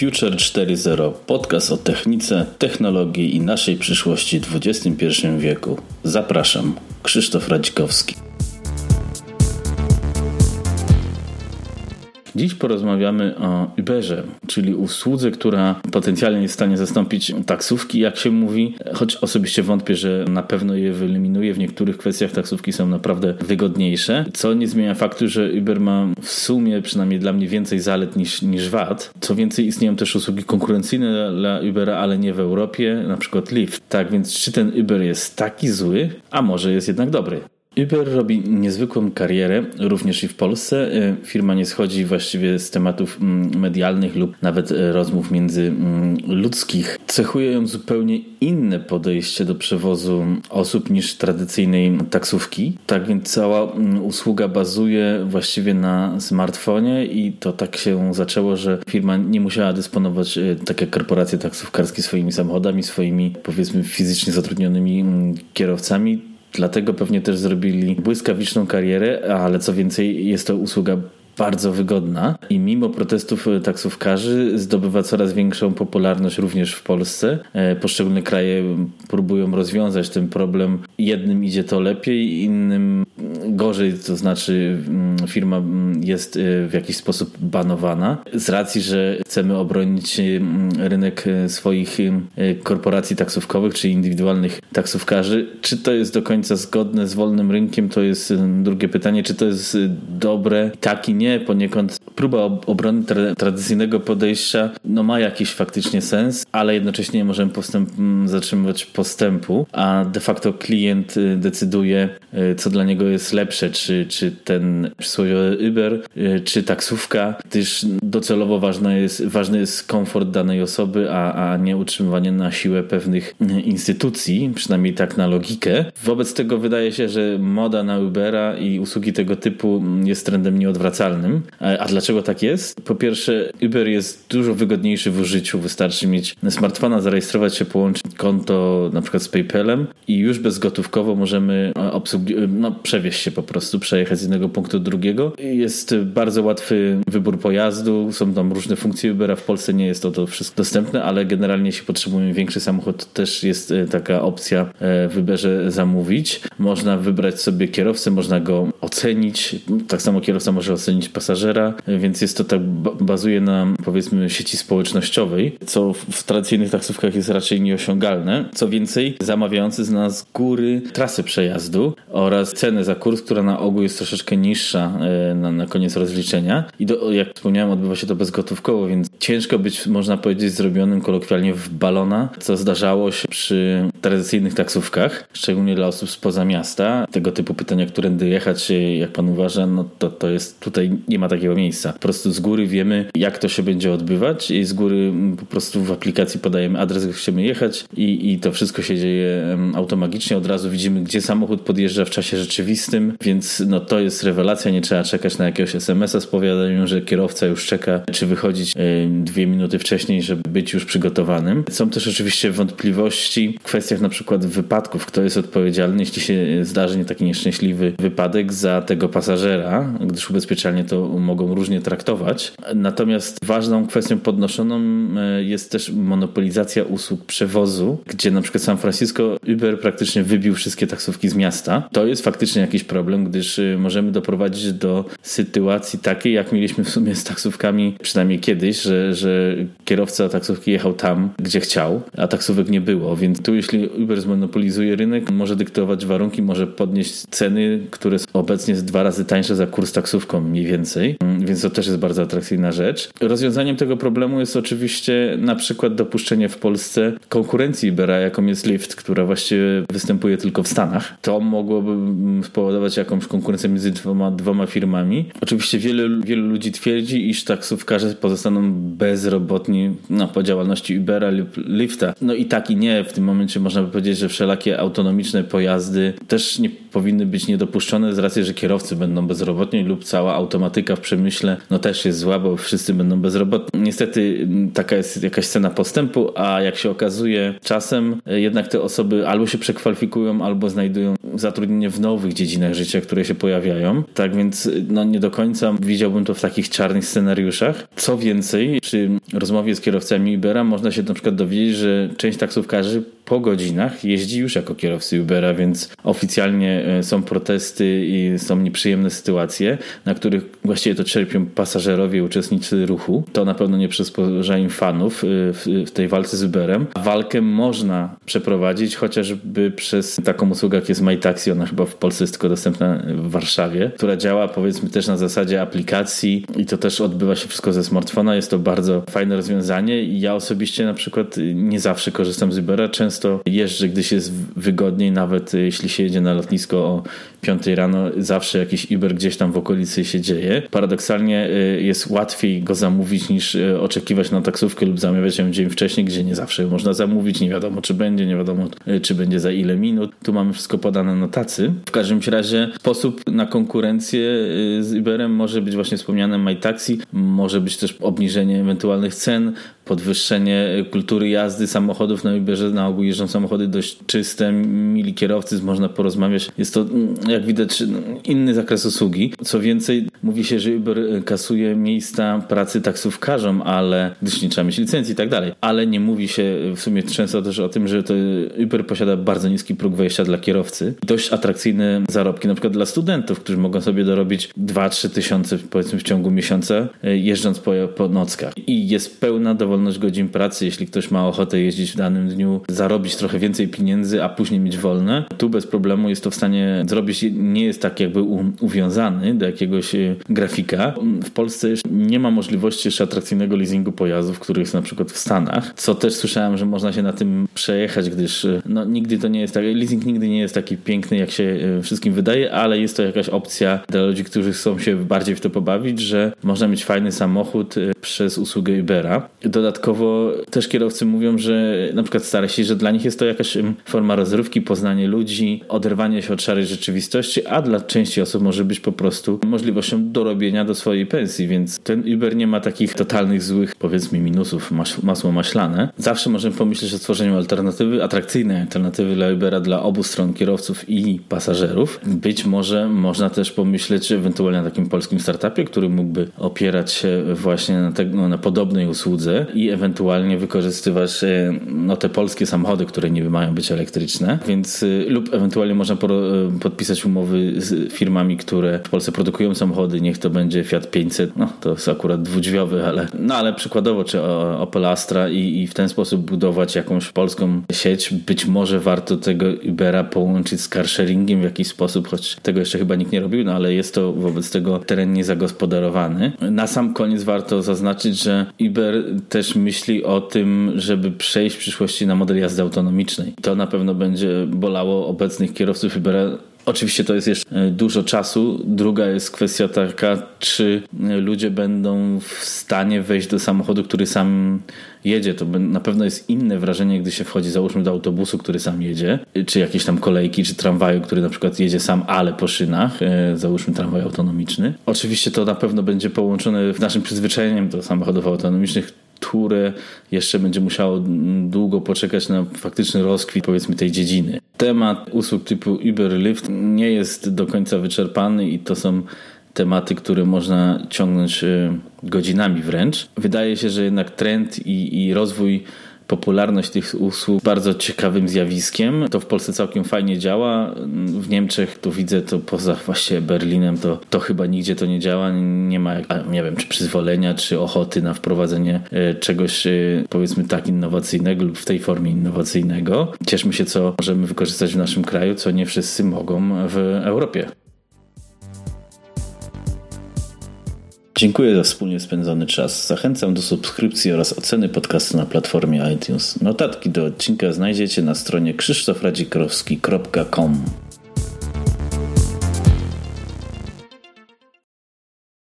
Future 4.0 podcast o technice, technologii i naszej przyszłości w XXI wieku. Zapraszam, Krzysztof Radzikowski. Dziś porozmawiamy o Uberze, czyli usłudze, która potencjalnie jest w stanie zastąpić taksówki, jak się mówi, choć osobiście wątpię, że na pewno je wyeliminuje. W niektórych kwestiach taksówki są naprawdę wygodniejsze, co nie zmienia faktu, że Uber ma w sumie przynajmniej dla mnie więcej zalet niż, niż wad. Co więcej, istnieją też usługi konkurencyjne dla Ubera, ale nie w Europie, na przykład Lyft. Tak więc, czy ten Uber jest taki zły, a może jest jednak dobry? Uber robi niezwykłą karierę, również i w Polsce. E, firma nie schodzi właściwie z tematów mm, medialnych lub nawet e, rozmów międzyludzkich. Cechuje ją zupełnie inne podejście do przewozu osób niż tradycyjnej taksówki. Tak więc cała mm, usługa bazuje właściwie na smartfonie i to tak się zaczęło, że firma nie musiała dysponować, e, tak jak korporacje taksówkarskie, swoimi samochodami, swoimi powiedzmy fizycznie zatrudnionymi mm, kierowcami Dlatego pewnie też zrobili błyskawiczną karierę, ale co więcej, jest to usługa bardzo wygodna i mimo protestów taksówkarzy zdobywa coraz większą popularność również w Polsce. E, poszczególne kraje próbują rozwiązać ten problem. Jednym idzie to lepiej, innym gorzej, to znaczy mm, firma mm, jest e, w jakiś sposób banowana z racji, że chcemy obronić mm, rynek e, swoich korporacji taksówkowych czy indywidualnych taksówkarzy. Czy to jest do końca zgodne z wolnym rynkiem, to jest drugie pytanie. Czy to jest dobre? Tak i nie nie, poniekąd próba obrony tra tradycyjnego podejścia no, ma jakiś faktycznie sens, ale jednocześnie nie możemy postęp zatrzymywać postępu, a de facto klient y, decyduje, y, co dla niego jest lepsze, czy, czy ten przysłowiowy Uber, y, czy taksówka, gdyż docelowo ważny jest, ważny jest komfort danej osoby, a, a nie utrzymywanie na siłę pewnych instytucji, przynajmniej tak na logikę. Wobec tego wydaje się, że moda na Ubera i usługi tego typu jest trendem nieodwracalnym a dlaczego tak jest? Po pierwsze, Uber jest dużo wygodniejszy w użyciu. Wystarczy mieć smartfona, zarejestrować się, połączyć konto na przykład z PayPalem i już bezgotówkowo możemy obsługi- no, przewieźć się po prostu, przejechać z jednego punktu do drugiego. Jest bardzo łatwy wybór pojazdu, są tam różne funkcje Ubera. W Polsce nie jest to, to wszystko dostępne, ale generalnie jeśli potrzebujemy większy samochód, też jest e, taka opcja e, w Uberze zamówić. Można wybrać sobie kierowcę, można go ocenić. Tak samo kierowca może ocenić pasażera, więc jest to tak, bazuje na powiedzmy sieci społecznościowej, co w tradycyjnych taksówkach jest raczej nieosiągalne. Co więcej, zamawiający z nas góry trasy przejazdu oraz cenę za kurs, która na ogół jest troszeczkę niższa e, na, na koniec rozliczenia. I do, jak wspomniałem, odbywa się to bezgotówkowo, więc ciężko być, można powiedzieć, zrobionym kolokwialnie w balona, co zdarzało się przy tradycyjnych taksówkach, szczególnie dla osób spoza miasta. Tego typu pytania, którędy jechać, jak pan uważa, no to, to jest tutaj nie ma takiego miejsca. Po prostu z góry wiemy, jak to się będzie odbywać i z góry po prostu w aplikacji podajemy adres, gdzie chcemy jechać i, i to wszystko się dzieje automagicznie. Od razu widzimy, gdzie samochód podjeżdża w czasie rzeczywistym, więc no to jest rewelacja. Nie trzeba czekać na jakiegoś SMS-a z powiadomieniem, że kierowca już czeka, czy wychodzić dwie minuty wcześniej, żeby być już przygotowanym. Są też oczywiście wątpliwości w kwestiach na przykład wypadków. Kto jest odpowiedzialny, jeśli się zdarzy nie taki nieszczęśliwy wypadek za tego pasażera, gdyż ubezpieczalnie to mogą różnie traktować. Natomiast ważną kwestią podnoszoną e, jest też monopolizacja usług przewozu, gdzie na przykład San Francisco Uber praktycznie wybił wszystkie taksówki z miasta. To jest faktycznie jakiś problem, gdyż e, możemy doprowadzić do sytuacji takiej, jak mieliśmy w sumie z taksówkami, przynajmniej kiedyś, że, że kierowca taksówki jechał tam, gdzie chciał, a taksówek nie było. Więc tu, jeśli Uber zmonopolizuje rynek, może dyktować warunki, może podnieść ceny, które obecnie jest dwa razy tańsze za kurs taksówką mniej więcej mm, więc to też jest bardzo atrakcyjna rzecz. Rozwiązaniem tego problemu jest oczywiście na przykład dopuszczenie w Polsce konkurencji Ubera, jaką jest Lyft, która właściwie występuje tylko w Stanach. To mogłoby mm, spowodować jakąś konkurencję między dwoma, dwoma firmami. Oczywiście wiele, wielu ludzi twierdzi, iż taksówkarze pozostaną bezrobotni no, po działalności Ubera lub Lyfta. No i tak i nie. W tym momencie można by powiedzieć, że wszelakie autonomiczne pojazdy też nie powinny być niedopuszczone z racji, że kierowcy będą bezrobotni lub cała automatyzacja automatyka w przemyśle no też jest zła, bo wszyscy będą bezrobotni. Niestety taka jest jakaś cena postępu, a jak się okazuje czasem jednak te osoby albo się przekwalifikują, albo znajdują zatrudnienie w nowych dziedzinach życia, które się pojawiają. Tak więc no nie do końca widziałbym to w takich czarnych scenariuszach. Co więcej, przy rozmowie z kierowcami Ubera można się na przykład dowiedzieć, że część taksówkarzy po godzinach jeździ już jako kierowcy Ubera, więc oficjalnie e, są protesty i są nieprzyjemne sytuacje, na których właściwie to czerpią pasażerowie uczestnicy ruchu. To na pewno nie przyspoża im fanów e, w tej walce z Uberem. Walkę można przeprowadzić chociażby przez taką usługę jak jest MyTaxi, ona chyba w Polsce jest tylko dostępna w Warszawie, która działa powiedzmy też na zasadzie aplikacji i to też odbywa się wszystko ze smartfona. Jest to bardzo fajne rozwiązanie i ja osobiście na przykład nie zawsze korzystam z Ubera, często często jeżdżę, gdyś jest wygodniej, nawet jeśli się jedzie na lotnisko o 5 rano, zawsze jakiś Uber gdzieś tam w okolicy się dzieje. Paradoksalnie y, jest łatwiej go zamówić niż y, oczekiwać na taksówkę lub zamawiać ją dzień wcześniej, gdzie nie zawsze można zamówić, nie wiadomo czy będzie, nie wiadomo y, czy będzie za ile minut. Tu mamy wszystko podane na tacy. W każdym razie sposób na konkurencję z Uberem może być właśnie wspomniane MyTaxi, może być też obniżenie ewentualnych cen, podwyższenie kultury jazdy samochodów na Uberze. Na ogół jeżdżą samochody dość czyste, mili kierowcy, można porozmawiać. Jest to, mm, jak widać, inny zakres usługi. Co więcej, mówi się, że Uber kasuje miejsca pracy taksówkarzom, ale gdyż nie trzeba mieć licencji i tak dalej. Ale nie mówi się w sumie często też o tym, że to Uber posiada bardzo niski próg wejścia dla kierowcy. Dość atrakcyjne zarobki, na przykład dla studentów, którzy mogą sobie dorobić 2-3 tysiące powiedzmy w ciągu miesiąca e, jeżdżąc po, po nockach. I jest pełna dowolność dowolność godzin pracy, jeśli ktoś ma ochotę jeździć w danym dniu, zarobić trochę więcej pieniędzy, a później mieć wolne, tu bez problemu jest to w stanie zrobić, nie jest tak jakby uwiązany do jakiegoś e, grafika. W Polsce nie ma możliwości jeszcze atrakcyjnego leasingu pojazdów, który jest na przykład w Stanach, co też słyszałem, że można się na tym przejechać, gdyż e, no, nigdy to nie jest tak, leasing nigdy nie jest taki piękny, jak się e, wszystkim wydaje, ale jest to jakaś opcja dla ludzi, którzy chcą się bardziej w to pobawić, że można mieć fajny samochód przez usługę Ubera. Dodatkowo też kierowcy mówią, że na przykład starsi, że dla nich jest to jakaś forma rozrywki, poznanie ludzi, oderwanie się od szarej rzeczywistości, a dla części osób może być po prostu możliwością dorobienia do swojej pensji, więc ten Uber nie ma takich totalnych złych, powiedzmy, minusów, masło maślane. Zawsze możemy pomyśleć o stworzeniu alternatywy, atrakcyjnej alternatywy dla Ubera dla obu stron kierowców i pasażerów. Być może można też pomyśleć ewentualnie na takim polskim startupie, który mógłby opierać się właśnie na, tego, na podobnej usłudze i ewentualnie wykorzystywać e, no, te polskie samochody, które niby mają być elektryczne, więc e, lub ewentualnie można e, podpisać umowy z firmami, które w Polsce produkują samochody, niech to będzie Fiat 500, no to jest akurat dwudźwiowy, ale no ale przykładowo, czy Opel Astra i, i w ten sposób budować jakąś polską sieć. Być może warto tego Ubera połączyć z carsharingiem w jakiś sposób, choć tego jeszcze chyba nikt nie robił, no ale jest to wobec tego teren niezagospodarowany. Na sam koniec warto zaznaczyć, że Uber też myśli o tym, żeby przejść w przyszłości na model jazdy autonomicznej. To na pewno będzie bolało obecnych kierowców Ubera Oczywiście to jest jeszcze e, dużo czasu. Druga jest kwestia taka, czy ludzie będą w stanie wejść do samochodu, który sam jedzie. To na pewno jest inne wrażenie, gdy się wchodzi, załóżmy, do autobusu, który sam jedzie, czy jakieś tam kolejki, czy tramwaju, który na przykład jedzie sam, ale po szynach, e, załóżmy tramwaj autonomiczny. Oczywiście to na pewno będzie połączone w naszym przyzwyczajeniem do samochodów autonomicznych które jeszcze będzie musiało długo poczekać na faktyczny rozkwit powiedzmy tej dziedziny. Temat usług typu Uber Lyft nie jest do końca wyczerpany i to są tematy, które można ciągnąć e, godzinami wręcz. Wydaje się, że jednak trend i, i rozwój popularność tych usług bardzo ciekawym zjawiskiem. To w Polsce całkiem fajnie działa. W Niemczech tu widzę to poza właśnie Berlinem, to, to chyba nigdzie to nie działa. Nie ma, nie wiem, czy przyzwolenia, czy ochoty na wprowadzenie e, czegoś e, powiedzmy tak innowacyjnego lub w tej formie innowacyjnego. Cieszmy się, co możemy wykorzystać w naszym kraju, co nie wszyscy mogą w Europie. Dziękuję za wspólnie spędzony czas. Zachęcam do subskrypcji oraz oceny podcastu na platformie iTunes. Notatki do odcinka znajdziecie na stronie krzysztofradzikrowski.com.